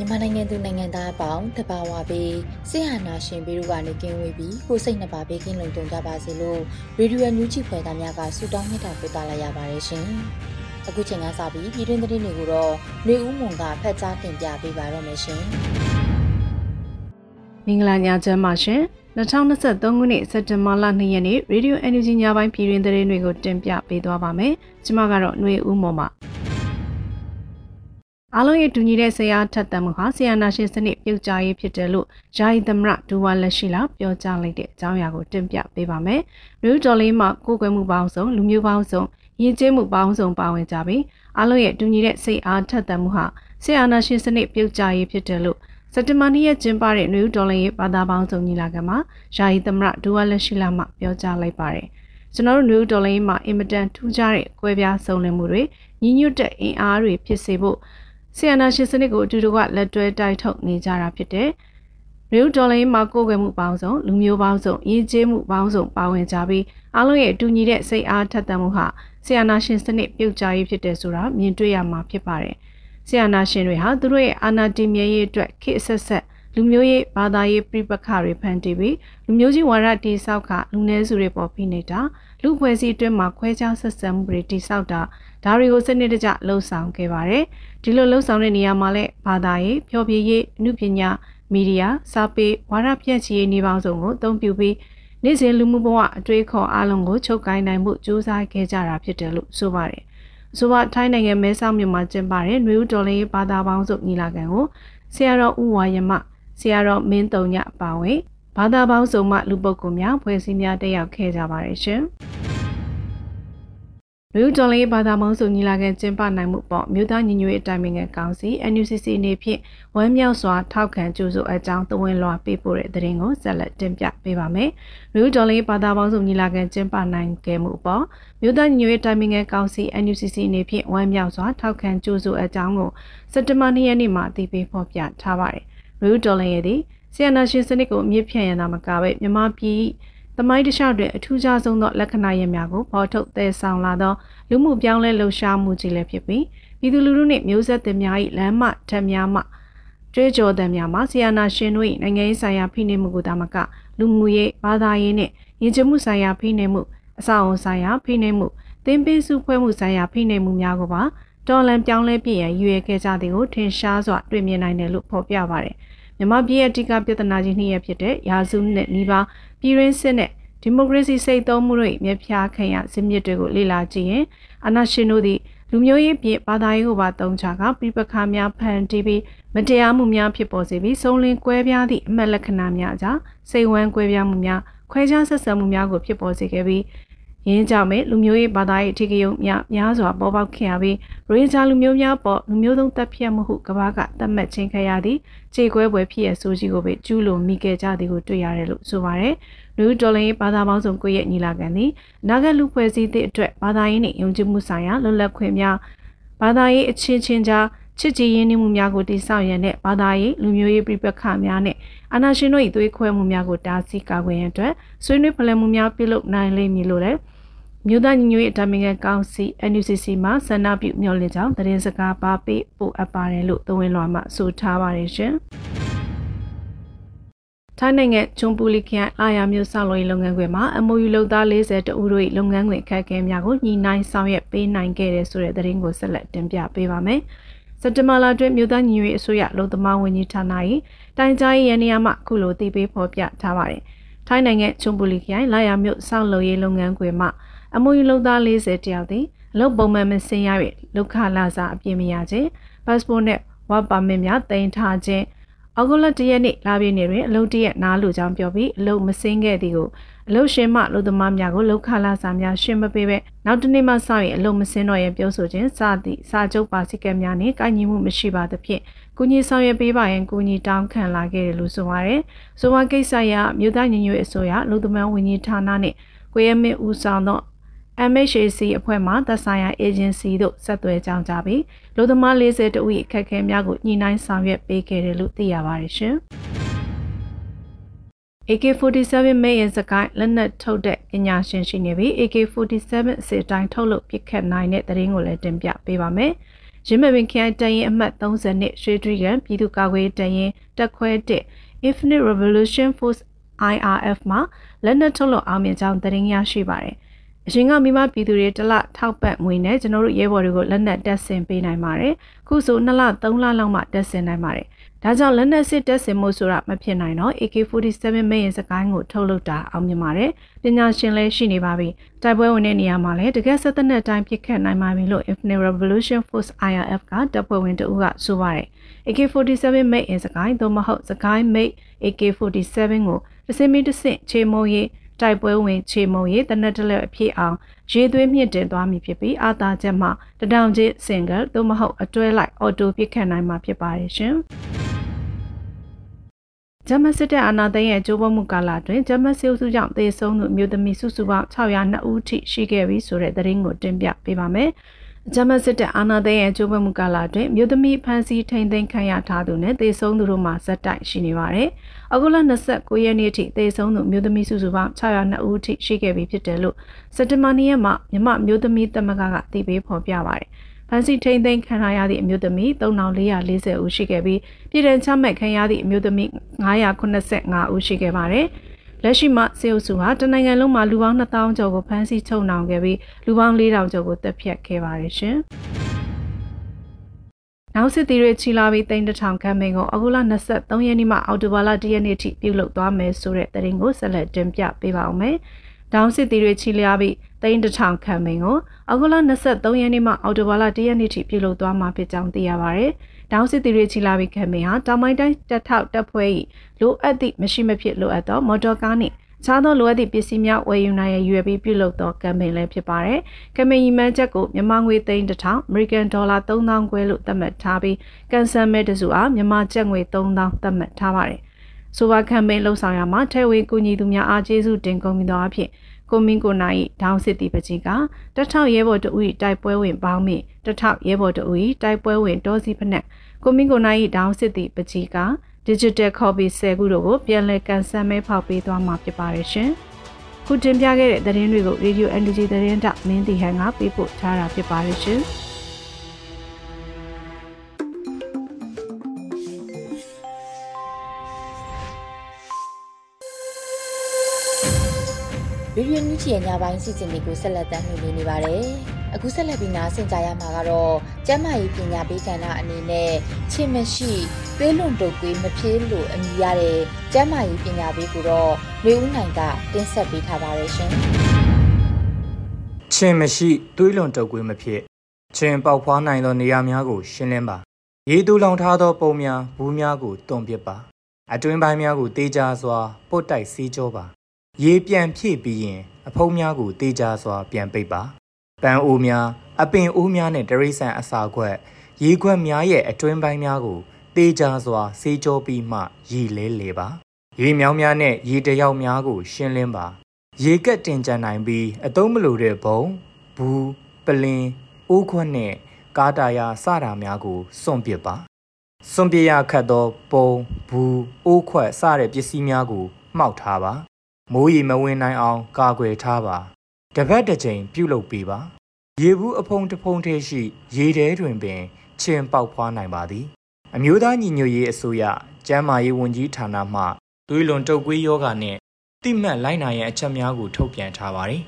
မြန်မာနိုင်ငံသူနိုင်ငံသားအပေါင်းတဘာဝပေးဆရာနာရှင်ပြီးတို့ကနေကင်းဝေးပြီးကိုစိတ်နှပါပေးကင်းလုံခြုံကြပါစေလို့ရေဒီယိုညူးချီဖွယ်သားများကဆုတောင်းမြတ်တာပို့သလာရပါတယ်ရှင်။အခုချိန်ကစပြီးပြည်တွင်းသတင်းတွေကိုတော့နေဦးမွန်ကဖတ်ကြားတင်ပြပေးပါရမရှင်။မင်္ဂလာညချမ်းပါရှင်။2023ခုနှစ်စက်တင်ဘာလ2ရက်နေ့ Radio Energy ညပိုင်းပြည်တွင်သတင်းတွေကိုတင်ပြပေးသွားပါမယ်။ကျွန်မကတော့ຫນွေဦးမော်ပါ။ အားလုံးရဲ့တူညီတဲ့ဆရာထက်သန်မှုဟာဆီယနာရှင်စနစ်ပြုတ်ကြရေးဖြစ်တယ်လို့ယာယီသမရဒူဝါလက်ရှိလာပြောကြားလိုက်တဲ့အကြောင်းအရာကိုတင်ပြပေးပါမယ်။နယူးဒေါ်လေးမှာကိုယ်ကွယ်မှုပေါင်းစုံလူမျိုးပေါင်းစုံရည်ကျင်းမှုပေါင်းစုံပါဝင်ကြပြီးအားလုံးရဲ့တူညီတဲ့စိတ်အားထက်သန်မှုဟာဆီယနာရှင်စနစ်ပြုတ်ကြရေးဖြစ်တယ်လို့စက်တဘာနေ့ရက်ကျင်းပတဲ့နယူးဒေါ်လေးရဲ့ဘာသာပေါင်းစုံညီလာခံမှာယာယီသမရဒူဝါလက်ရှိလာမှပြောကြားလိုက်ပါတယ်။ကျွန်တော်တို့နယူးဒေါ်လေးမှာအင်မတန်ထူးခြားတဲ့ကွဲပြားစုံလင်မှုတွေညီညွတ်တဲ့အင်အားတွေဖြစ်စေဖို့ ဆီယနာရှင်စနစ်ကိုအတူတကွလက်တွဲတိုက်ထုတ်နေကြတာဖြစ်တဲ့ရီယူဒေါ်လာမှာကိုယ်ွယ်မှုပေါင်းစုံလူမျိုးပေါင်းစုံရည်ကျေးမှုပေါင်းစုံပါဝင်ကြပြီးအားလုံးရဲ့အတူညီတဲ့စိတ်အားထက်သန်မှုဟာဆီယနာရှင်စနစ်ပြုတ်ကြရေးဖြစ်တယ်ဆိုတာမြင်တွေ့ရမှာဖြစ်ပါတယ်။ဆီယနာရှင်တွေဟာသူတို့ရဲ့အာဏာတည်မြဲရေးအတွက်ခေတ်ဆက်ဆက်လူမျိုးရေးဘာသာရေးပြပခတွေဖန်တီးပြီးလူမျိုးကြီးဝါဒတိဆောက်ခလူနည်းစုတွေပေါ်ဖိနေတာ လူဖွဲ့စည်းအတွင်းမှာခွဲခြားဆက်ဆံမှုတွေတိဆောက်တာဒါတွေကိုစနစ်တကျလှုံ့ဆော်ခဲ့ပါတယ်ဒီလိုလှုံ့ဆော်တဲ့နေရာမှာလည်းဘာသာရေးဖျော်ဖြေရေးအမှုပညာမီဒီယာစာပေဝါဒပြန့်ချီရေးနေပေါင်းစုံကိုအသုံးပြုပြီးနေ့စဉ်လူမှုဘဝအတွေးခေါ်အလုံးကိုချုပ်ကိုင်းနိုင်မှုစူးစမ်းခဲ့ကြတာဖြစ်တယ်လို့ဆိုပါတယ်ဆိုပါထိုင်းနိုင်ငံမဲဆောက်မြို့မှာကျင်းပတဲ့နွေဦးတော်လေးဘာသာပေါင်းစုညီလာခံကိုဆရာတော်ဦးဝါယမဆရာတော်မင်းတုံညအပါဝင် ဘာသာပေါင်းစုံမှလူပုဂ္ဂိုလ်များဖွဲ့စည်းများတက်ရောက်ခဲ့ကြပါတယ်ရှင်။လူတော်လေးဘာသာပေါင်းစုံညီလာခံကျင်းပနိုင်မှုပေါ့မြို့သားညီညွတ်ရေးအတိုင်းအမြံကောင်စီ NUCC အနေဖြင့်ဝမ်းမြောက်စွာထောက်ခံကြိုးဆိုအကြောင်းသဝင်လွှာပေးပို့တဲ့သတင်းကိုဆက်လက်တင်ပြပေးပါမယ်။လူတော်လေးဘာသာပေါင်းစုံညီလာခံကျင်းပနိုင်ခဲ့မှုပေါ့မြို့သားညီညွတ်ရေးအတိုင်းအမြံကောင်စီ NUCC အနေဖြင့်ဝမ်းမြောက်စွာထောက်ခံကြိုးဆိုအကြောင်းကိုစက်တဘာ၂ရက်နေ့မှာအသိပေးဖော်ပြထားပါတယ်။လူတော်လေးရဲ့ဒီ ဆီယနာရှင်စနစ်ကိုအမြင့်ဖြန့်ရန်သာမကပဲမြမပြည်သမိုင်းတခြားတွင်အထူးခြားဆုံးသောလက္ခဏာရပ်များကိုပေါ်ထုတ်သယ်ဆောင်လာသောလူမှုပြောင်းလဲလှုပ်ရှားမှုကြီးလည်းဖြစ်ပြီးပြည်သူလူထုနှင့်မျိုးဆက်သစ်များ၏လမ်းမထက်များမှကြွေးကြော်သံများမှာဆီယနာရှင်တို့၏နိုင်ငံရေးဆိုင်ရာဖိနှိပ်မှုကိုသာမကလူမှုရေးဘာသာရေးနှင့်ယဉ်ကျေးမှုဆိုင်ရာဖိနှိပ်မှုအဆောက်အုံဆိုင်ရာဖိနှိပ်မှုသင်ပေးစုဖွဲ့မှုဆိုင်ရာဖိနှိပ်မှုများကိုပါတော်လန်ပြောင်းလဲပြည့်ရန်ရွေခဲ့ကြသည်ကိုထင်ရှားစွာတွေ့မြင်နိုင်တယ်လို့ဖော်ပြပါတယ်။ မြမပြည်ရဲ့အဓိကပြဿနာကြီးနှစ်ရပ်ဖြစ်တဲ့ရာစုနဲ့နီးပါးပြည်ရင်းစစ်နဲ့ဒီမိုကရေစီစိတ်သုံးမှုတွေမြပြခံရဇစ်မြစ်တွေကိုလေ့လာကြည့်ရင်အနာရှင်တို့သည်လူမျိုးရေးပြဘာသာရေးကိုပါတုံးချကပြပခါများဖန်တီးပြီးမတရားမှုများဖြစ်ပေါ်စေပြီးဆုံးလင်းကွဲပြားသည့်အမှတ်လက္ခဏာများကြောင့်စိတ်ဝမ်းကွဲပြားမှုများခွဲခြားဆက်ဆံမှုများကိုဖြစ်ပေါ်စေခဲ့ပြီး ရင်းကြောင့်ပဲလူမျိုးရေးဘာသာရေးအထူးရုံများများစွာပေါ်ပေါက်ခဲ့ရပြီးရေဂျာလူမျိုးများပေါ်လူမျိုးသုံးတပ်ဖြတ်မှုဟုကဘာကသတ်မှတ်ခြင်းခဲ့ရသည့်ခြေခွဲပွဲဖြစ်ရဆိုကြီးကိုပဲကျူးလွန်မိခဲ့ကြသည်ကိုတွေ့ရတယ်လို့ဆိုပါတယ်။လူဒေါ်လာရေးဘာသာပေါင်းစုံကိုရဲ့ညီလာခံသည်နာဂတ်လူဖွဲ့စည်းသည့်အတွက်ဘာသာရေးနှင့်ယုံကြည်မှုဆိုင်ရာလွတ်လပ်ခွင့်များဘာသာရေးအချင်းချင်းကြားချစ်ကြည်ရင်းနှီးမှုများကိုတည်ဆောက်ရန်နဲ့ဘာသာရေးလူမျိုးရေးပြပခများနဲ့အာဏာရှင်တို့၏သွေးခွဲမှုများကိုတားဆီးကာကွယ်ရန်အတွက်ဆွေးနွေးဖလှယ်မှုများပြုလုပ်နိုင်လိမ့်မည်လို့လည်း မြို့သားညီညွတ်ရေးအတမင်ကန်ကောင်စီ NUCC မှဆန္ဒပြုမျှော်လင့်ကြောင်းသတင်းစကားပါပေးပို့အပ်ပါတယ်လို့သဝင်လွှာမှဆိုထားပါတယ်ရှင်။ထိုင်းနိုင်ငံချွန်ပူလီခရိုင်အာယာမြို့ဆောက်လုပ်ရေးလုပ်ငန်းခွင်မှာ MOU လုပ်သား40တဦးတို့၏လုပ်ငန်းခွင်အခက်အခဲများကိုညှိနှိုင်းဆောင်ရွက်ပေးနိုင်ခဲ့တဲ့ဆိုတဲ့သတင်းကိုဆက်လက်တင်ပြပေးပါမယ်။စက်တဘာလတွင်မြို့သားညီညွတ်ရေးအစိုးရလုံသမားဝန်ကြီးဌာန၏တိုင်ကြားရေးရန်နေရာမှခုလိုတည်ပေးဖော်ပြထားပါတယ်။ထိုင်းနိုင်ငံချွန်ပူလီခရိုင်လာယာမြို့ဆောက်လုပ်ရေးလုပ်ငန်းခွင်မှ MOU လုပ်သား40တယောက်သည်အလုပ်ပုံမှန်မဆင်းရ၍လောက်ခလာစာအပြည့်မရခြင်း passport နဲ့ work permit များတင်ထားခြင်းအောက်ဂုလတရက်နေ့လာပြည်နယ်တွင်အလုပ်တရက်နားလူကြောင်းပြောပြီးအလုပ်မစင်းခဲ့သည်ကိုအလုပ်ရှင်မှလူသမားများကိုလောက်ခလာစာများရှင်းမပေးပဲနောက်တနေ့မှစရင်အလုပ်မစင်းတော့ရင်ပြောဆိုခြင်းစသည့်စာချုပ်ပါစီကံများနှင့်ကိုင်ညီမှုမရှိပါသဖြင့်ကုညီဆောင်ရွက်ပေးပါရန်ကုညီတောင်းခံလာခဲ့တယ်လို့ဆိုပါရယ်။ဆိုပါကိစ္စရမြို့သားညီညွတ်အစိုးရလူသမားဝန်ကြီးဌာနနှင့်ကိုရမင်းဦးဆောင်သော MHAC အဖွဲ့မှသက်ဆိုင်ရာ agency တို့ဆက်သွယ်ကြောင်းကြပြီးလူသမား40တဦးအခက်အခဲများကိုညှိနှိုင်းဆောင်ရွက်ပေးခဲ့တယ်လို့သိရပါတယ်ရှင်။ AK47 မိတ်ရင်စကိုင်းလက်နက်ထုတ်တဲ့ပညာရှင်ရှိနေပြီး AK47 အစစ်တိုင်းထုတ်လို့ပစ်ခတ်နိုင်တဲ့သတင်းကိုလည်းတင်ပြပေးပါမယ်။ရင်းမပင်ခရိုင်တရင်အမှတ်30နှစ်ရွှေတရီကန်ပြည်သူ့ကာကွယ်တရင်တက်ခွဲ1 Infinite Revolution Force IRF မှာလက်နက်ထုတ်လို့အောင်မြင်ကြောင်းသတင်းရရှိပါတယ်။ အရင်ကမိမပြည်သူတွေတစ်လထောက်ပံ့ငွေနဲ့ကျွန်တော်တို့ရဲဘော်တွေကိုလက်နက်တက်ဆင်ပေးနိုင်ပါတယ်။ခုဆို2လ3လလောက်မှတက်ဆင်နိုင်ပါတယ်။ဒါကြောင့်လက်နက်စစ်တက်ဆင်မှုဆိုတာမဖြစ်နိုင်တော့ AK47 မင်းရင်စကိုင်းကိုထုတ်လုပ်တာအောင်မြင်ပါတယ်။ပညာရှင်လည်းရှိနေပါပြီ။တိုက်ပွဲဝင်တဲ့နေရာမှာလည်းတကယ်စစ်တပ်နဲ့အတိုင်းပြစ်ခတ်နိုင်ပါပြီလို့ Infinite Revolution Force IRF ကတပ်ဖွဲ့ဝင်တအုပ်ကဆိုပါတယ်။ AK47 မင်းရင်စကိုင်းသို့မဟုတ်စကိုင်းမိတ် AK47 ကိုတစ်စင်းမီတစ်စင့်ချေမိုးရေး တိုက်ပွဲဝင်ချေမုံရေးတနက်တလက်အဖြစ်အောင်ရေသွေးမြင့်တင်သွားမည်ဖြစ်ပြီးအာသာချက်မှတဒေါင်ချင်းစင်ဂယ်သို့မဟုတ်အတွဲလိုက်အော်တိုပစ်ခတ်နိုင်မှာဖြစ်ပါတယ်ရှင်။ဂျမစစ်တပ်အာဏာသိမ်းရဲ့ကြိုးပမ်းမှုကာလအတွင်းဂျမစစ်အုပ်စုကြောင့်သေဆုံးသူမျိုးသမီးစုစုပေါင်း602ဦးထိရှိခဲ့ပြီဆိုတဲ့သတင်းကိုတင်ပြပေးပါမယ်။ ဂျမစစ်တပ်အာဏာသိမ်းရဲ့ကြိုးပမ်းမှုကာလအတွင်းမြို့သမီးဖမ်းဆီးထိန်သိမ်းခံရထားသူနဲ့သေဆုံးသူတို့မှာဇက်တိုက်ရှိနေပါတယ်။အခုလ29ရက်နေ့ထိသေဆုံးသူမြို့သမီးစုစုပေါင်း602ဦးထိရှိခဲ့ပြီဖြစ်တယ်လို့စက်တဘာနေ့ရက်မှာမြမမြို့သမီးသမဂ္ဂကသိပေးဖော်ပြပါတယ်။ဖမ်းဆီးထိန်သိမ်းခံရသည့်အမျိုးသမီး3440ဦးရှိခဲ့ပြီးပြည်ထောင်ချမှတ်ခံရသည့်အမျိုးသမီး985ဦးရှိခဲ့ပါတယ်။ လက်ရှိမှာစေအုပ်စုဟာတနိုင်ငံလုံးမှာလူပေါင်း2000ကျော်ကိုဖမ်းဆီးချုပ်နှောင်ခဲ့ပြီးလူပေါင်း4000ကျော်ကိုတပ်ဖြတ်ခဲ့ပါတယ်ရှင်။နောက်စစ်သည်တွေချီလာပြီးတိန်တထောင်ခန့်မင်းကိုအခုလ23ရက်နေ့မှအောက်တိုဘာလ1ရက်နေ့ထိပြုလုပ်သွားမယ်ဆိုတဲ့သတင်းကိုဆက်လက်တင်ပြပေးပါဦးမယ်။တောင်စစ်သည်တွေချီလျားပြီးတိန်တထောင်ခန့်မင်းကိုအခုလ23ရက်နေ့မှအောက်တိုဘာလ1ရက်နေ့ထိပြုလုပ်သွားမှာဖြစ်ကြောင်းသိရပါတယ်။ တောင်စစ်တီရီချီလာပြီးခမင်းဟာတောင်ပိုင်းတိုင်းတက်ထောက်တပ်ဖွဲ့၏လိုအပ်သည့်မရှိမဖြစ်လိုအပ်သောမော်တော်ကားနှင့်ခြားသောလိုအပ်သည့်ပစ္စည်းများဝယ်ယူနိုင်ရန်ရွယ်ပြီးပြုလုပ်သောကမ်ပိန်းလည်းဖြစ်ပါတယ်။ကမ်ပိန်းရီမန်းချက်ကိုမြန်မာငွေသိန်းတစ်ထောင်အမေရိကန်ဒေါ်လာ3000ခွဲလို့သတ်မှတ်ထားပြီးကန်ဆယ်မဲတစုအားမြန်မာကျပ်ငွေ3000သတ်မှတ်ထားပါတယ်။ဆိုပါကမ်ပိန်းလှုပ်ဆောင်ရမှာထဲဝင်ကူညီသူများအားကျေးဇူးတင်ကုန်ပြီးသောအဖြစ် ကိုမင်းကိုနိုင်ဒေါင်းစစ်တီပကြီးကတထောက်ရဲဘော်တူ၏တိုက်ပွဲဝင်ပေါင်းမိတထောက်ရဲဘော်တူ၏တိုက်ပွဲဝင်ဒေါ်စီဖနက်ကိုမင်းကိုနိုင်ဒေါင်းစစ်တီပကြီးက digital copy 10ခုတို့ကိုပြန်လည်ကန်ဆယ်မဲဖောက်ပေးသွားမှာဖြစ်ပါတယ်ရှင်။ခုတင်ပြခဲ့တဲ့သတင်းတွေကို Radio NDG သတင်းတောက်မင်းတီဟန်ကပေးပို့ထားတာဖြစ်ပါတယ်ရှင်။ ရေဒီယိုမြူချီရဲ့ညပိုင်းစီစဉ်တွေကိုဆက်လက်တင်ပြနေပါတယ်။အခုဆက်လက်ပြီးနားဆင်ကြရမှာကတော့ကျမ်းမာရေးပညာပေးကဏ္ဍအနေနဲ့ချစ်မရှိသွေးလွန်တုပ်ကွေးမပြေးလို့အမည်ရတဲ့ကျမ်းမာရေးပညာပေးကိုတော့လူဦးနိုင်ကတင်ဆက်ပေးထားပါတယ်ရှင်။ချင်းမရှိသွေးလွန်တုပ်ကွေးမဖြစ်ချင်းပေါက်ဖွားနိုင်သောနေရာများကို ရှင်းလင်းပါ။ရေတူလောင်ထားသောပုံများဘူးများကိုတွန်ပစ်ပါ။အတွင်းပိုင်းများကိုတေးကြစွာပုတ်တိုက်စီးကြောပါ ရေပြန်ဖြည့်ပြီးရင်အဖုံးများကိုတေးကြစွာပြန်ပိတ်ပါပန်းအိုးများအပင်အိုးများနဲ့တရိษံအစာခွက်ရေခွက်များရဲ့အတွင်းပိုင်းများကိုတေးကြစွာဆေးကြောပြီးမှရေလဲလေပါရေမြောင်းများနဲ့ရေတယောက်များကို ရှင်းလင်းပါ ရေကက်တင်ကြနိုင်ပြီးအသုံးမလိုတဲ့ဘုံဘူးပလင်းအိုးခွက်နဲ့ကားတာယာစတာများကိုစွန့်ပစ်ပါစွန့်ပစ်ရခတ်သောပုံဘူးအိုးခွက်စတဲ့ပစ္စည်းများကိုမှောက်ထားပါ မိုးရီမဝင်နိုင်အောင် ကာကွယ်ထားပါတပတ်တစ်ချိန်ပြုတ်လုပ်ပေးပါရေဘူးအဖုံတဖုံထဲရှိ ရေထဲတွင်ပင်ချင်းပေါက်ဖွားနိုင်ပါသည် အမျိုးသားညီညွတ်ရေးအစိုးရကျန်းမာရေးဝန်ကြီးဌာနမှသွေးလွန်တုပ်ကွေးယောဂနဲ့တိမှတ်လိုက်နာရန်အချက်များကိုထုတ်ပြန်ထားပါတယ်။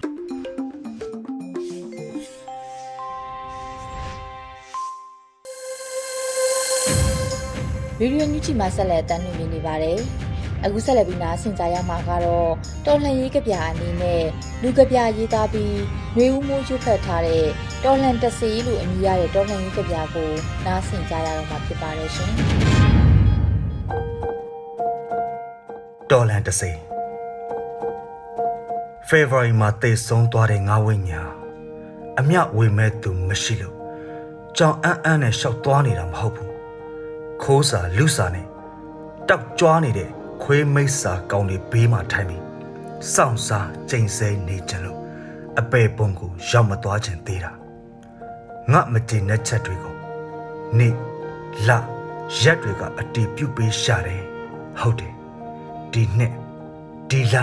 ဗီဒီယိုညူချီမှာဆက်လက်တမ်းလွှင့်နေပါတယ်။ အခုဆက်လက်ပြီးနားဆင်ကြရမှာကတော့တော်လှန်ရေးကဗျာအနေနဲ့လူကဗျာရေးသားပြီးຫນွေဦးမိုးရွတ်ဖတ်ထားတဲ့တော်လှန်တစီလို့အမည်ရတဲ့တော်လှန်ရေးကဗျာကိုနားဆင်ကြရတော့မှာဖြစ်ပါတယ်ရှင်။တော်လှန်တစီဖေဖော်ဝါရီမှာတည်ဆုံးသွားတဲ့ငါဝိညာအမြဝေမဲ့သူမရှိလို့ကြောင်အန်းအန်းနဲ့ရှောက်သွားနေတာမဟုတ်ဘူးခိုးစာလူစာနဲ့တောက်ကြွားနေတဲ့ ခွေးမိတ်စာကောင်းတွေဘေးမှာထိုင်ပြီးစောင့်စားကြိမ်ဆဲနေကြလို့အပေပုံကိုရောက်မသွားခြင်းသေးတာငါမတင်တဲ့ချက်တွေကိုနေလရက်တွေကအတီးပြုတ်ပေးရှာတယ်ဟုတ်တယ်ဒီနှစ်ဒီလ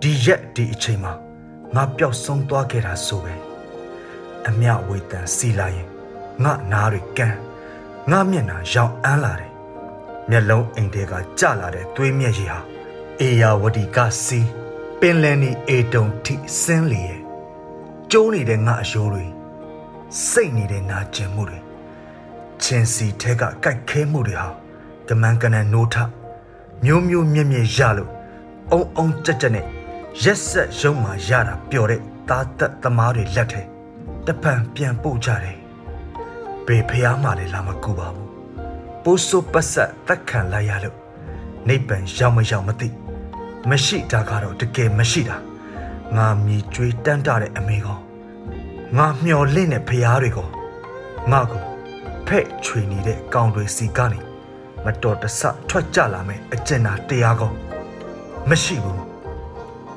ဒီရက်ဒီအချိန်မှာငါပျောက်ဆုံးသွားခဲ့တာဆိုပဲအမြဝေတန်စီလာရင်ငါနားတွေကန်းငါမျက်နှာရောင်အန်းလာတယ် မျက်လုံးအိမ်ထဲကကျလာတဲ့သွေးမျက်ရည်ဟာအေယာဝတီကစီးပင်လယ်နီအေတုံထိဆင်းလျက်ကျိုးနေတဲ့ငါအယိုးတွေစိတ်နေတဲ့နာကျင်မှုတွေချင်းစီထဲကကြိုက်ခဲမှုတွေဟာကမန်ကနန်နိုးထမျိုးမျိုးမြက်မြက်ရလို့အုံအုံကြက်ကြက်နဲ့ရက်ဆက်ရုံမှရတာပျော်တဲ့သားသက်သမားတွေလက်ထဲတပံပြန်ပို့ကြတယ်ဘေဖျားမှလည်းလာမကူပါဘူး ပိုးစိုးပတ်ဆက်တက်ခံလိုက်ရလို့နိဗ္ဗာန်ရောက်မရောက်မသိမရှိတာကတော့တကယ်မရှိတာငါမြည်ကြွေးတန်းတတဲ့အမေကောငါမျော်လင့်တဲ့ဖျားတွေကောငါကိုဖဲ့ချွေနေတဲ့ကောင်တွေစီကနေမတော်တဆထွက်ကြလာမယ်အကျဉ်းသာတရားကောမရှိဘူး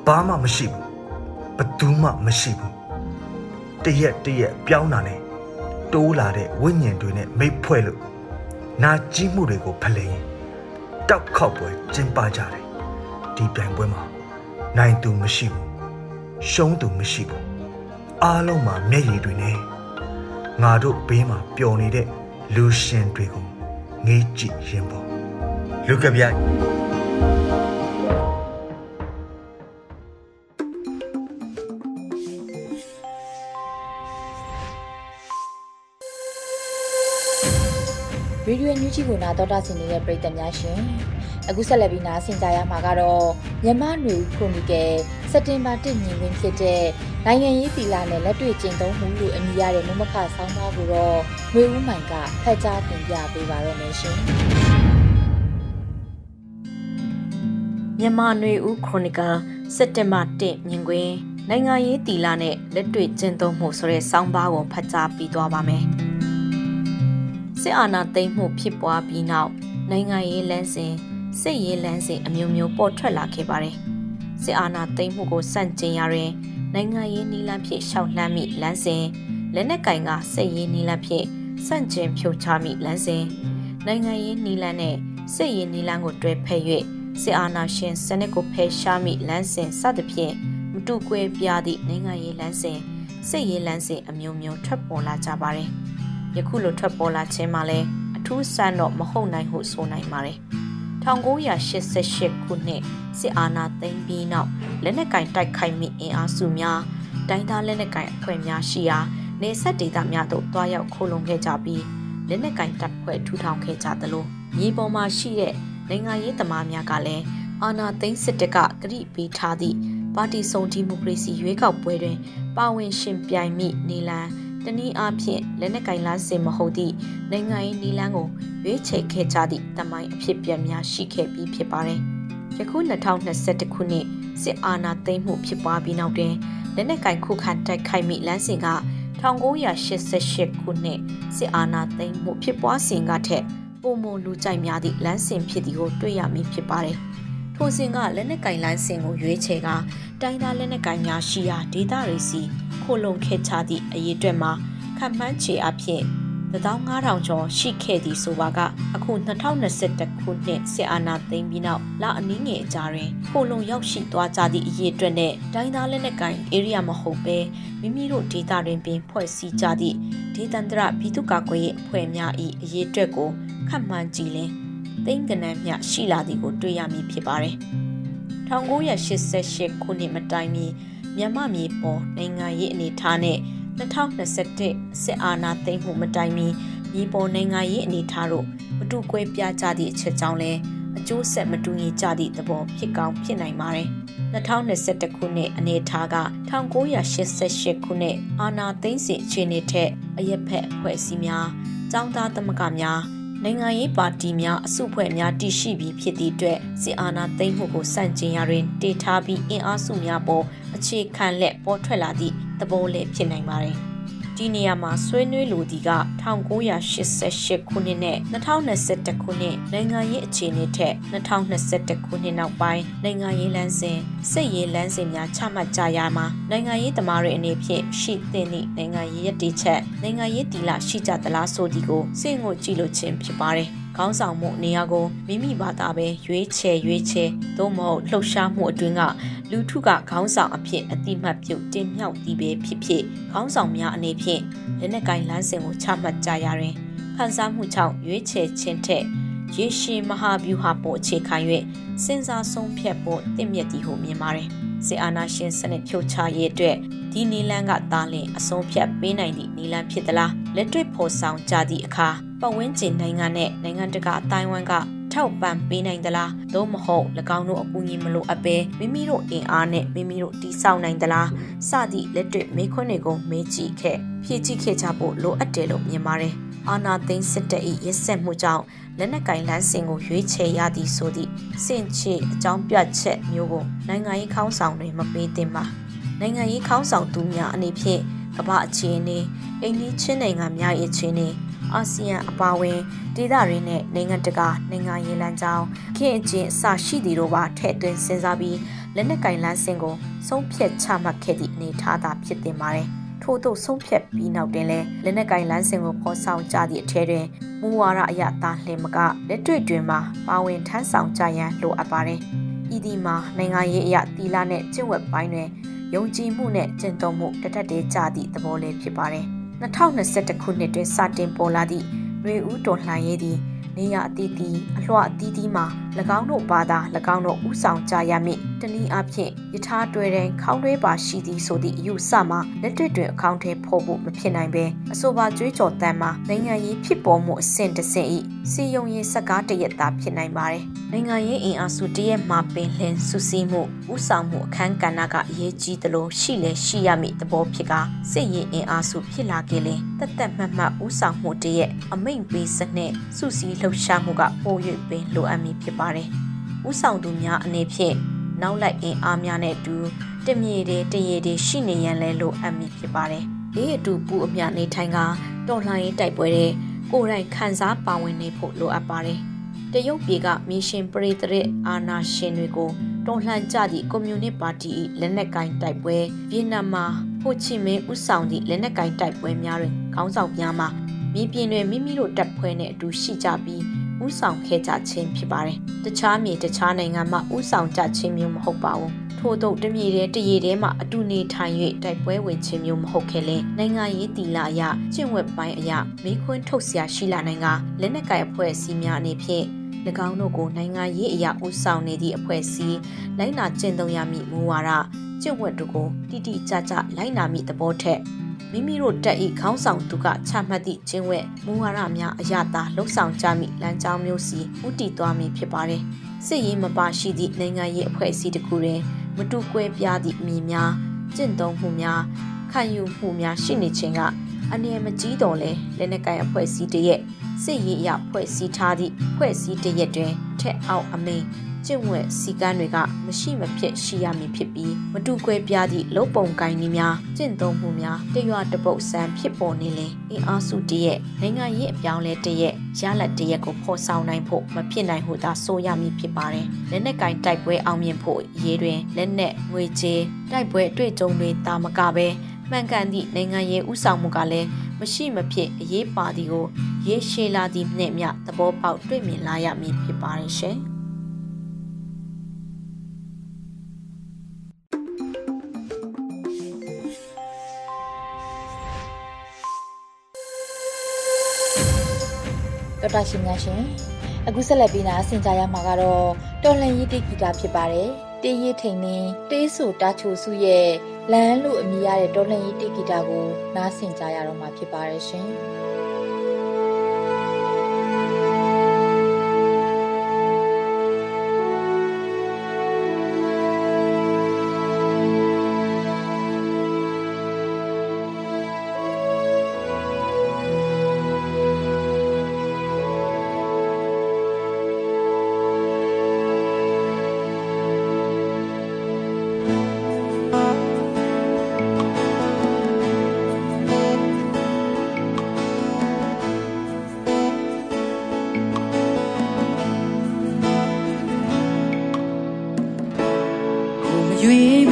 ဘာမှမရှိဘူးဘသူမှမရှိဘူးတရက်တရက်ပြောင်းတာနဲ့တိုးလာတဲ့ဝိညာဉ်တွေနဲ့မိတ်ဖွဲ့လို့ နာကြီးမှုတွေကိုဖလှယ်ရင်တောက်ခေါက်ပွဲကျင်းပကြတယ်ဒီပြိုင်ပွဲမှာနိုင်သူမရှိဘူးရှုံးသူမရှိဘူးအားလုံးမှာမျက်ရည်တွေနဲ့ငါတို့ဘေးမှာပျော်နေတဲ့လူရှင်တွေကိုငေးကြည့်ရင်ပေါ့လူကပြိုင် ရေဒီယိုညူးချီကိုနာတော်တာဆင်နေတဲ့ပရိသတ်များရှင်အခုဆက်လက်ပြီးနားဆင်ကြရမှာကတော့မြမနွေခရိုနီကယ်စက်တင်ဘာ1မြင်ရင်းဖြစ်တဲ့နိုင်ငံရေးသီလနဲ့လက်တွေ့ကျင့်သုံးမှုလို့အမည်ရတဲ့မမခဆောင်းပါးကိုတော့ငွေဦးမိုင်ကဖတ်ကြားတင်ပြပေးပါရမရှင်မြမနွေဦးခရိုနီကယ်စက်တင်ဘာ1မြင်ကွင်းနိုင်ငံရေးသီလနဲ့လက်တွေ့ကျင့်သုံးမှုဆိုတဲ့ဆောင်းပါးကိုဖတ်ကြားပြီးသွားပါမယ်။ စစ်အာဏာသိမ်းမှုဖြစ်ပွားပြီးနောက်နိုင်ငံရေးလမ်းစဉ်စစ်ရေးလမ်းစဉ်အမျိုးမျိုးပေါ်ထွက်လာခဲ့ပါတယ်။စစ်အာဏာသိမ်းမှုကိုစန့်ကျင်ရတဲ့နိုင်ငံရေးနည်းလမ်းဖြင့်ရှောက်လှမ်းမိလမ်းစဉ်လက်နက်ကင်ကစစ်ရေးနည်းလမ်းဖြင့်စန့်ကျင်ဖြိုချမိလမ်းစဉ်နိုင်ငံရေးနည်းလမ်းနဲ့စစ်ရေးနည်းလမ်းကိုတွဲဖက်၍စစ်အာဏာရှင်စနစ်ကိုဖယ်ရှားမိလမ်းစဉ်စသဖြင့်မတူကွဲပြားသည့်နိုင်ငံရေးလမ်းစဉ်စစ်ရေးလမ်းစဉ်အမျိုးမျိုးထွက်ပေါ်လာကြပါတယ်။ ယခုလိုထွက်ပေါ်လာခြင်းမှာလည်းအထူးဆန်းတော့မဟုတ်နိုင်ဟုဆိုနိုင်ပါတယ်။1988ခုနှစ်စစ်အာဏာသိမ်းပြီးနောက်လက်နက်ကင်တိုက်ခိုက်မိအင်အားစုများတိုင်းသားလက်နက်ကင်အဖွဲ့များရှိရာနေဆက်ဒေသများသို့တွားရောက်ခိုးလုံခဲ့ကြပြီးလက်နက်ကင်တပ်ဖွဲ့ထူထောင်ခဲ့ကြသလိုမြေပေါ်မှာရှိတဲ့နိုင်ငံရေးသမားများကလည်းအာဏာသိမ်းစစ်တပ်ကကတိပေးထားသည့်ပါတီစုံဒီမိုကရေစီရွေးကောက်ပွဲတွင်ပါဝင်ရှင်ပြိုင်မိနေလန် တနည်းအားဖြင့်လက်နက်ကင်လားစင်မဟုတ်သည့်နိုင်ငံရေးနီလန်းကိုရွေးချယ်ခဲ့ကြသည့်တမိုင်းအဖြစ်ပြက်များရှိခဲ့ပြီးဖြစ်ပါတယ်။ယခု2021ခုနှစ်စစ်အာဏာသိမ်းမှုဖြစ်ပွားပြီးနောက်တွင်လက်နက်ကင်ခုခံတိုက်ခိုက်မိလမ်းစဉ်က1988ခုနှစ်စစ်အာဏာသိမ်းမှုဖြစ်ပွားစဉ်ကထက်ပုံမလူကြိုက်များသည့်လမ်းစဉ်ဖြစ်သည်ကိုတွေ့ရမည်ဖြစ်ပါတယ်။ထိုစဉ်ကလက်နက်ကင်လမ်းစဉ်ကိုရွေးချယ်ကတိုင်းသားလက်နက်ကင်များရှိရာဒေသတွေစီ ခိုလုံခဲ့ချသည့်အရေးအတွက်မှာခံမှန်းခြေအဖြစ်15000ကျော်ရှိခဲ့သည်ဆိုပါကအခု2021ခုနှစ်စစ်အာဏာသိမ်းပြီးနောက်လအနည်းငယ်အကြာတွင်ခိုလုံရောက်ရှိသွားကြသည့်အရေးအတွက်နဲ့တိုင်းသားလက်နက်ကိုင် area မဟုတ်ဘဲမိမိတို့ဒေသတွင်ပင်ဖွဲ့စည်းကြသည့်ဒေသန္တရပြည်သူ့ကာကွယ်ရေးအဖွဲ့များ၏အရေးအတွက်ကိုခန့်မှန်းကြည့်လင်သိန်းကနန်းမြရှိလာသည်ကိုတွေ့ရမည်ဖြစ်ပါတယ်။1988ခုနှစ်မတိုင်မီ မြန်မာမြေပေါ်နိုင်ငံရေးအနေထားနဲ့2021စစ်အာဏာသိမ်းမှုမတိုင်မီမြေပေါ်နိုင်ငံရေးအနေထားတို့မတူကွဲပြားကြသည့်အချက်ကြောင့်လည်းအကျိုးဆက်မတူညီကြသည့်သဘောဖြစ်ကောင်းဖြစ်နိုင်ပါတယ်။2021ခုနှစ်အနေထားက1988ခုနှစ်အာဏာသိမ်းစဉ်အခြေအနေထက်အရက်ဖက်အဖွဲ့အစည်းများចောင်းသားသမဂ္ဂများ နိုင်ငံရေးပါတီများအစုဖွဲ့များတည်ရှိပြီးဖြစ်သည့်အတွက်စစ်အာဏာသိမ်းမှုကိုစန့်ကျင်ရာတွင်တေထားပြီးအင်အားစုများပေါ်အခြေခံလက်ပေါ်ထွက်လာသည့်သဘောလည်းဖြစ်နိုင်ပါတယ်။ ဒီနေရာမှာဆွေးနွေးလိုသည်က1988ခုနှစ်နဲ့2021ခုနှစ်နိုင်ငံရေးအခြေအနေထက်2021ခုနှစ်နောက်ပိုင်းနိုင်ငံရေးလမ်းစဉ်စစ်ရေးလမ်းစဉ်များချမှတ်ကြရမှာနိုင်ငံရေးသမားတွေအနေဖြင့်ရှိသင့်သည့်နိုင်ငံရေးရည်တည်ချက်နိုင်ငံရေးတီလာရှိကြသလားဆိုသည်ကိုစိတ်ငိုကြည့်လို့ခြင်းဖြစ်ပါတယ် ခေါင်းဆောင်မှုနေရာကိုမိမိဘာသာပဲရွေးချယ်ရွေးချယ်သို့မဟုတ်လှုပ်ရှားမှုအတွင်းကလူထုကခေါင်းဆောင်အဖြစ်အတိမတ်ပြုတ်တင်မြောက်သည်ပဲဖြစ်ဖြစ်ခေါင်းဆောင်များအနေဖြင့်လက်နက်ကင်လမ်းစဉ်ကိုချမှတ်ကြရတွင်ခန်းစားမှုကြောင့်ရွေးချယ်ခြင်းထက်ရေရှည်မဟာဗျူဟာပေါ်အခြေခံ၍စဉ်းစားဆုံးဖြတ်ဖို့တင့်မြတ်သည်ဟုမြင်ပါတယ်စစ်အာဏာရှင်စနစ်ဖြုတ်ချရေးအတွက် ဒီနီလန်းကတားလင်အဆုံးဖြတ်ပေးနိုင်သည့်နီလန်းဖြစ်သလားလက်တွေ့ဖော်ဆောင်ကြသည့်အခါပတ်ဝန်းကျင်နိုင်ငံနဲ့နိုင်ငံတကာအတိုင်းအဝန်းကထောက်ပံ့ပေးနိုင်သလားသို့မဟုတ်၎င်းတို့အကူအညီမလိုအပ်ဘဲမိမိတို့အင်အားနဲ့မိမိတို့တိစောက်နိုင်သလားစသည့်လက်တွေ့မေးခွန်းတွေကိုမေးကြည့်ခဲ့ဖြည့်ကြည့်ခဲ့ကြဖို့လိုအပ်တယ်လို့မြင်ပါတယ်အာနာသိန်းစစ်တပ်၏ရစ်ဆက်မှုကြောင့်လက်နက်ကင်လန်းစင်ကိုရွေးချယ်ရသည်ဆိုသည့်စင့်ချေအကြောင်းပြချက်မျိုးကိုနိုင်ငံရေးခေါင်းဆောင်တွေမပေးသင့်ပါ နိုင်ငံရေးခေါင်းဆောင်သူများအနေဖြင့်ကမ္ဘာအခြေအနေအိန္ဒိချင်းနိုင်ငံများရဲ့အခြေအနေအာဆီယံအပါအဝင်ဒေသရင်းနဲ့နိုင်ငံတကာနိုင်ငံရေးလမ်းကြောင်းခင့်အကျင့်အစရှိသည်တို့ပါထည့်သွင်းစဉ်းစားပြီးလက်နက်ကင်လန်းစင်ကိုဆုံးဖြတ်ချမှတ်ခဲ့သည့်အနေထားသာဖြစ်တင်ပါတယ်။ထို့သို့ဆုံးဖြတ်ပြီးနောက်တွင်လည်းလက်နက်ကင်လန်းစင်ကိုဖော်ဆောင်ကြသည့်အထဲတွင်မူဝါဒအရသာလှင်မကလက်တွေ့တွင်မှာပါဝင်ထမ်းဆောင်ကြရန်လိုအပ်ပါတယ်။ဤဒီမှာနိုင်ငံရေးအရတီလာနဲ့ကျင့်ဝတ်ပိုင်းတွင် ယုံကြည်မှုနဲ့ကျင့်သုံးမှုတထက်တည်းကြသည့်သဘောလေးဖြစ်ပါတယ်။2021ခုနှစ်တွင်စတင်ပေါ်လာသည့်ရွေဦးတော်လှန်ရေးသည်နေရအသီးသီးအလွှအသီးသီးမှာ၎ င်းတို့ဘာသာ၎င်းတို့ဥဆောင်ကြရမည့်တနည်းအားဖြင့်ယထာတွယ်တဲ့ခေါင်းတွဲပါရှိသည်ဆိုသည့်အယူဆမှာလက်တွေ့တွင်အကောင့်ထဲပေါ်ဖို့မဖြစ်နိုင်ပဲအဆိုပါကြွေးကြော်တမ်းမှာနိုင်ငံရေးဖြစ်ပေါ်မှုအဆင့်တစ်ဆင့်၏စီယုံရေးစကားတရက်သာဖြစ်နိုင်ပါတယ်နိုင်ငံရေးအင်အားစုတရက်မှာပင်လင်းစုစည်းမှုဥဆောင်မှုအခန်းကဏ္ဍကအရေးကြီးသလိုရှိလဲရှိရမည့်သဘောဖြစ်ကစစ်ရေးအင်အားစုဖြစ်လာခဲ့ရင်တသက်မှတ်မှတ်ဥဆောင်မှုတရက်အမိန့်ပေးစနစ်စုစည်းလှုပ်ရှားမှုကပို၍ပင်လိုအပ်မည်ဖြစ်ပါတယ်ဥဆောင်သူများအနေဖြင့်နောက်လိုက်အင်အားများနဲ့အတူတမြေတွေတရေတွေရှိနေရန်လဲလိုအပ်မည်ဖြစ်ပါတယ်ဒီအတူပူအမြနေထိုင်ကတော်လှန်ရေးတိုက်ပွဲတွေကိုယ်တိုင်ခံစားပါဝင်နေဖို့လိုအပ်ပါတယ်တရုတ်ပြည်ကမီရှင်ပရိသရစ်အာနာရှင်တွေကိုတော်လှန်ကြသည့်ကွန်မြူနစ်ပါတီလက်နက်ကင်တိုက်ပွဲဗီယက်နမ်မှာဟိုချီမင်းဦးဆောင်သည့်လက်နက်ကင်တိုက်ပွဲများတွင်ခေါင်းဆောင်များမှာမြေပြင်တွင်မိမိတို့တပ်ဖွဲ့နှင့်အတူရှိကြပြီး ဥဆောင်ခဲ့ကြခြင်းဖြစ်ပါတယ်။တခြားမြေတခြားနိုင်ငံမှာဥဆောင်ကြခြင်းမျိုးမဟုတ်ပါဘူး။ထို့သောတမြေတဲတရေတဲမှာအတူနေထိုင်၍တိုက်ပွဲဝင်ခြင်းမျိုးမဟုတ်ခဲ့လေ။နိုင်ငံရေးတီလာအရကျင့်ဝတ်ပိုင်းအရမိခွန်းထုတ်ဆရာရှိလာနိုင်ကလက်နက်ကိုင်အဖွဲ့အစည်းများအနေဖြင့်၎င်းတို့ကိုနိုင်ငံရေးအရာဦးဆောင်နေသည့်အဖွဲ့အစည်းလိုက်နာကျင့်သုံးရမည့်မူဝါဒကျင့်ဝတ်တို့ကိုတိတိကျကျလိုက်နာမည့်သဘောထက် မိမိတို့တက်ဤခေါင်းဆောင်သူကချမှတ်သည့်ကျင့်ဝတ်မူဝါဒများအရသာလှုပ်ဆောင်ကြမည့်လမ်းကြောင်းမျိုးစီဥတည်သွားမည်ဖြစ်ပါတယ်။စစ်ရေးမပါရှိသည့်နိုင်ငံရေးအဖွဲ့အစည်းတစ်ခုတွင်မတူကွဲပြားသည့်အမည်များကျင့်သုံးမှုများခံယူမှုများရှိနေခြင်းကအနေမကြီးတော်လဲလက်နက်ကိုင်အဖွဲ့အစည်းတရက်စစ်ရေးအရဖွဲ့စည်းထားသည့်ဖွဲ့စည်းတရက်တွင်ထက်အောက်အမိန် ကျင့်ဝတ်စည်းကမ်းတွေကမရှိမဖြစ်ရှိရမည်ဖြစ်ပြီးမတူကွဲပြားသည့်လုံပုံကိုင်းနည်းများကျင့်သုံးမှုများတရွတပုတ်ဆန်းဖြစ်ပေါ်နေလင်အင်အားစုတရက်နိုင်ငံရေးအပြောင်းလဲတရက်ရလက်တရက်ကိုဖော်ဆောင်နိုင်ဖို့မဖြစ်နိုင်ဟုသာဆိုရမည်ဖြစ်ပါတယ်လက်နက်ကင်တိုက်ပွဲအောင်မြင်ဖို့ရေးတွင်လက်နက်ငွေကြေးတိုက်ပွဲအတွေ့အကြုံတွေတာမကပဲမှန်ကန်သည့်နိုင်ငံရေးဥဆောင်မှုကလည်းမရှိမဖြစ်အရေးပါသည်ကို ရေရှည်လာသည့်နဲ့မျှသဘောပေါက်တွေ့မြင်လာရမည်ဖြစ်ပါတယ်ရှင်။ တော်တာရှင်များရှင်အခုဆက်လက်ပြီးနာဆင်ကြရမှာကတော့တော်လှန်ရေးတိဂီတာဖြစ်ပါတယ်တေးရထိန်နှင်းတေးဆိုတာချိုစုရဲ့လမ်းလို့အမည်ရတဲ့တော်လှန်ရေးတိဂီတာကိုနားဆင်ကြရတော့မှာဖြစ်ပါတယ်ရှင် ရွေး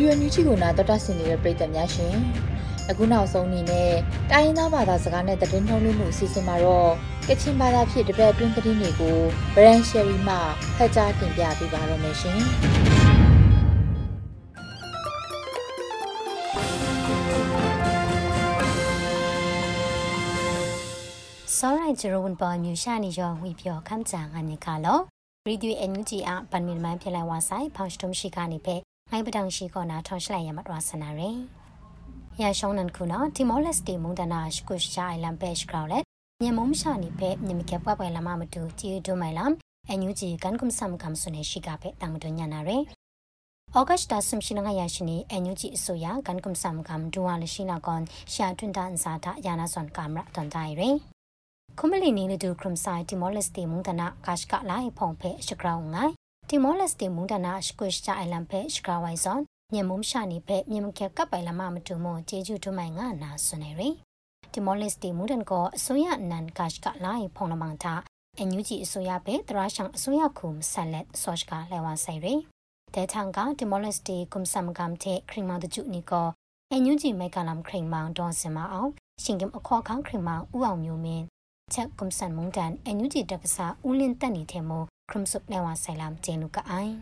ဒီယိုညူချီကိုနာတော်တာဆင်နေတဲ့ပရိသတ်များရှင်အခုနောက်ဆုံးအနေနဲ့တိုင်းရင်းသားဘာသာစကားနဲ့သတင်းနှောင်းလွှင့်မှုအစီအစဉ်မှာတော့ကချင်ဘာသာဖြင့်တပတ်အတွင်းသတင်းတွေကိုဗရန်ရှယ်ရီမှဖတ်ကြားတင်ပြပေးပါရမရှင်စောရိုင်ဂျရိုဝန်ပေါ်မြူရှာနေရောဝီပြောခမ်းချာငါနေခါလောရီဒီအန်ယူဂျီအပန်မီမန်ဖလဲဝါဆိုင်ဖောင်စတုံရှိကနေပဲ လိုင်းပတောင်ရှိကောနာထွန်ရှလိုက်ရမတော်စနာရယ်ရရှောင်းနန်ခုနာတီမောလက်စတီမွန်ဒနာရှ်ကုရှာအိုင်လန်ဘက်ရှ်ဂရောင်းလက်ညမုံရှာနိဖဲညမကပွားပွားလမမတူတီဒိုမိုင်လမ်အန်ယူဂျီကန်ကွမ်ဆမ်ကမ်ဆုနေရှိကဖဲတမ်ဒွန်ညာနာရယ်ဩဂတ်တာဆမ်ရှိနငါရရှိနေအန်ယူဂျီအစိုးရကန်ကွမ်ဆမ်ကမ်ဒူဝါလရှိနာကွန်ရှာတွန်တန်စာတာယာနာဆွန်ကမ်ရတန်တိုင်းရယ်ခုမလီနေလူဒူခရမ်ဆိုင်တီမောလက်စတီမွန်ဒနာကာရှ်ကလိုက်ဖုံဖဲရှ်ဂရောင်းငိုင် တီမောလက်စတီမူဒနာစကွစ်ချာအိုင်လန်ဖဲစကာဝိုင်ဇွန်မြန်မာမရှာနေဖဲမြန်မာကကပ်ပိုင်လာမမတူမွန်ဂျေဂျူထုမိုင်ကနာဆွနေရီတီမောလက်စတီမူဒန်ကောအစိုးရနန်ကတ်ကလိုင်းဖုန်လမန်တာအန်ယူဂျီအစိုးရဖဲတရာရှောင်အစိုးရခုမဆက်လက်ဆော့ချ်ကလဲဝါဆိုင်ရီတဲထန်ကတီမောလက်စတီကွမ်ဆမ်ကမ်တဲ့ခရီမောင်တကျူနီကောအန်ယူဂျီမိုက်ကလမ်ခရီမောင်ဒေါ်စင်မအောင်ရှင်ကင်အခေါ်ခန်းခရီမောင်ဦးအောင်မျိုးမင်းချက်ကွမ်ဆန်မုန်တန်အန်ယူဂျီတပ်ပစာဦးလင်းတက်နေတဲ့မို့ ခရမ်ဆုပ်လဲဝါဆိုင်လမ်ဂျေနုကအိုင်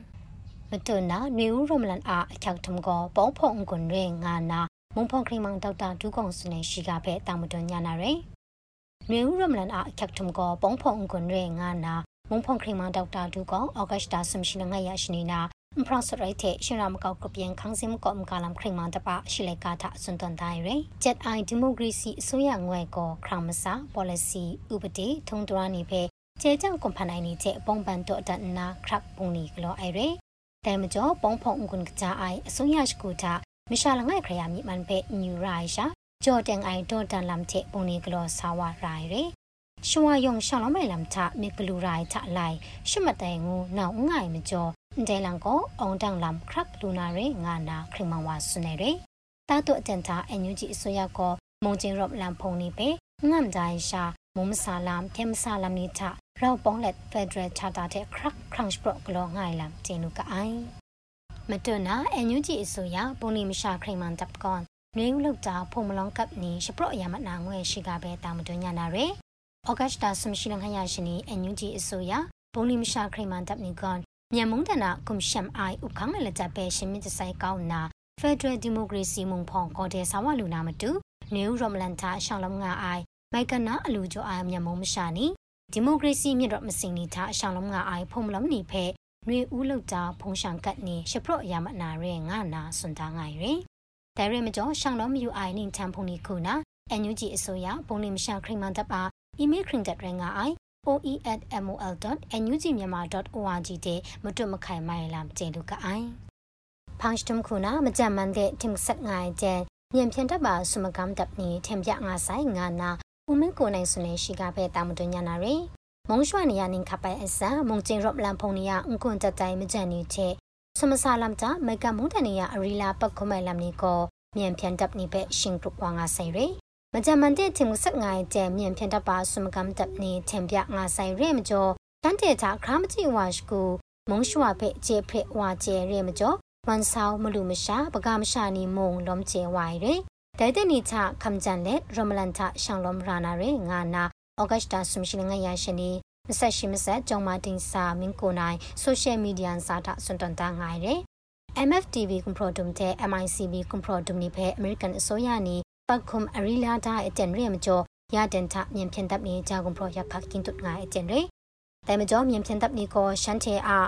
မတွနာနွေဦးရမလန်အားအချက်ထုံကောပေါဖုံကွန်ရဲငါနာမုံဖုံခရီမောင်ဒေါက်တာဒူးကောင်စနေရှိကဖဲတာမတွညာနာရဲနွေဦးရမလန်အားအချက်ထုံကောပေါဖုံကွန်ရဲငါနာမုံဖုံခရီမောင်ဒေါက်တာဒူးကောင်ဩဂတ်တာဆမ်ရှိနငါရရှိနေတာအပရစရိုက်တဲ့ရှင်ရမကောက်ကပြန်ခန်းစင်ကောမကလမ်ခရီမောင်တပရှိလေကာတာစွန်တန်တိုင်းရဲဂျက်အိုင်ဒီမိုကရေစီအစိုးရငွေကောခရမစာ policy ဥပဒေထုံတရနေဖဲ ကျဲကြောင့်ကွန်ဖန်နိုင်နေတဲ့ပုံပန်တော့တနာခရက်ပုံနီကလောအိုင်ရဲတဲမကျော်ပုံဖုံအုန်ကွန်ကကြအိုင်အစိုးရရှိကူတာမရှာလငိုင်ခရယာမိမန်ပဲညူရိုင်ရှာဂျော်တန်အိုင်ဒေါ်တန်လမ်တဲ့ပုံနေကလောဆာဝရိုင်ရဲရှဝယုံရှောင်းလမိုင်လမ်ချမေကလူရိုင်ချလိုက်ရှမတိုင်ငူနောင်ငိုင်မကျော်ဒဲလန်ကိုအုံတန်လမ်ခရက်လူနာရဲငါနာခရမဝါဆွနေရဲတာတုအတန်တာအန်ယူဂျီအစိုးရကောမုံကျင်းရော့လမ်ဖုန်နေပဲငမ်ဒိုင်ရှာ မုံမဆာလမ်တေမဆာလမ်နီတာရောက်ပေါင်းလက်ဖက်ဒရယ်ချာတာတဲ့ခရက်ခရန့်စပရော့ကလောငိုင်လမ်ကျင်းနုကအိုင်မတွနာအန်ယူဂျီအစိုးရပုံနေမရှာခရိမန်တပ်ကွန်နွေဦးလောက်တာဖုံမလောင်ကပ်နီရှပရော့ရမနာငွေရှိကပဲတာမတွညာနာရဲဩဂတ်တာဆမ်ရှိလခရရှိနီအန်ယူဂျီအစိုးရပုံနေမရှာခရိမန်တပ်နီကွန်မြန်မုန်တနာကွန်ရှမ်အိုင်ဥခန်းလည်းကြပဲရှင်မစ်ဆိုင်ကောင်းနာဖက်ဒရယ်ဒီမိုကရေစီမုံဖောင်ကော်တဲ့ဆာဝလူနာမတူနွေဦးရမလန်တာရှောင်းလုံးငါအိုင် မိုက်ကနာအလူကျော်အာမြန်မုံမရှာနီဒီမိုကရေစီမြင့်တော့မစင်နီထားရှောင်းလုံးငါအိုင်ဖုံမလုံးနီဖဲနွေဦးလောက်တာဖုံရှန်ကတ်နီရှပရော့ရမနာရဲငါနာစွန်တာငိုင်ရဲဒါရဲမကျော်ရှောင်းလုံးမြူအိုင်နင်းချမ်ဖုန်နီခုနာအန်ယူဂျီအစိုးရပုံနေမရှာခရင်မန်တပ်ပါအီးမေးလ်ခရင်တက်ရငါအိုင် oe@mol.nugmyanmar.org တဲ့မတွမခိုင်မိုင်လာကျေလူကအိုင်ဖန်စတုမ်ခုနာမကြမ်းမန်တဲ့တင်ဆက်ငိုင်ကျန်မြန်ဖြန်တပ်ပါဆုမကမ်တပ်နီထင်ပြငါဆိုင်ငါနာ ဦးမင်းကိုနိုင်စွနေရှိကဖဲတာမတွညာနာရီမုံရွှာနေရနင်ခပိုင်အစမုံကျင်ရော့လန်ဖုန်နီယအန်ကွန်တတိုင်မကြန်နီချေစမဆာလမ်တာမေကမုန်တနီယအရီလာပတ်ခမဲလမ်နီကိုမြန်ဖြန်တပ်နီပဲရှင်ကရုကွာငါဆိုင်ရီမကြမန်တဲ့တင်ဆက်ငိုင်ကျဲမြန်ဖြန်တပ်ပါဆုမကမ်တပ်နီထင်ပြငါဆိုင်ရဲမကျော်တန်တဲ့တာခရမတိဝါရှကူမုံရွှာဖဲကျေဖဲဝါကျဲရဲမကျော်ဝန်ဆောင်မလူမရှာပကမရှာနီမုံလုံးကျဲဝိုင်ရဲ တဲတဲ့နီချခမ်ဂျန်လက်ရမလန်တာရှောင်းလုံးရာနာရဲငါနာဩဂတ်တာဆုမရှိငါရရှင်နီမဆက်ရှိမဆက်ကြောင်မာတင်စာမင်းကိုနိုင်ဆိုရှယ်မီဒီယာစာတာစွန်တန်တာငိုင်ရဲ MFTV ကွန်ပရိုဒုံတဲ့ MICB ကွန်ပရိုဒုံနိဖဲ American အစိုးရနီပတ်ခုံအရီလာတာအတန်ရဲမကျော်ရတန်ထမြန်ဖြန်တပ်နေဂျာကွန်ပရိုရခကင်းတုတ်ငိုင်အတန်ရဲတဲမကျော်မြန်ဖြန်တပ်နီကိုရှန်တေအာ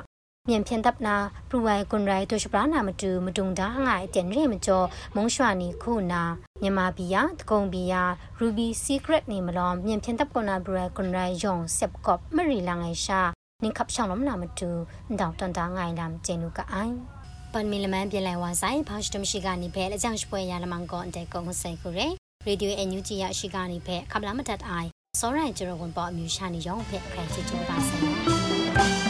မြန်ဖြန်တပ်နာပရူဝိုင်ကွန်ရိုင်တိုရှပရာနာမတူမတုံဒါငါအတန်ရဲမကျော်မုံရွှာနီခုနာမြန်မာပြည်ယာတကုံပြည်ယာ Ruby Secret နေမလောမြန်ဖြန်တပ်ကွန်နာဘရကွန်ရိုင်ယုံဆက်ကော့မရီလာငိုင်ရှာနင်ခပ်ဆောင်လမနာမတူတောက်တန်တာငိုင်လမ်ကျင်းလူကအိုင်ပန်မီလမန်ပြန်လိုက်ဝါဆိုင်ဖောက်စတမရှိကနေဖဲအကြောင်းပွဲရလမန်ကောအတဲ့ကုန်းဆိုင်ခုရဲရေဒီယိုအန်ယူဂျီရရှိကနေဖဲခပလာမတတ်အိုင်စောရိုင်ဂျရိုဝန်ပေါ်အမျိုးရှာနေရောဖဲအခန့်ချစ်ချိုးပါစ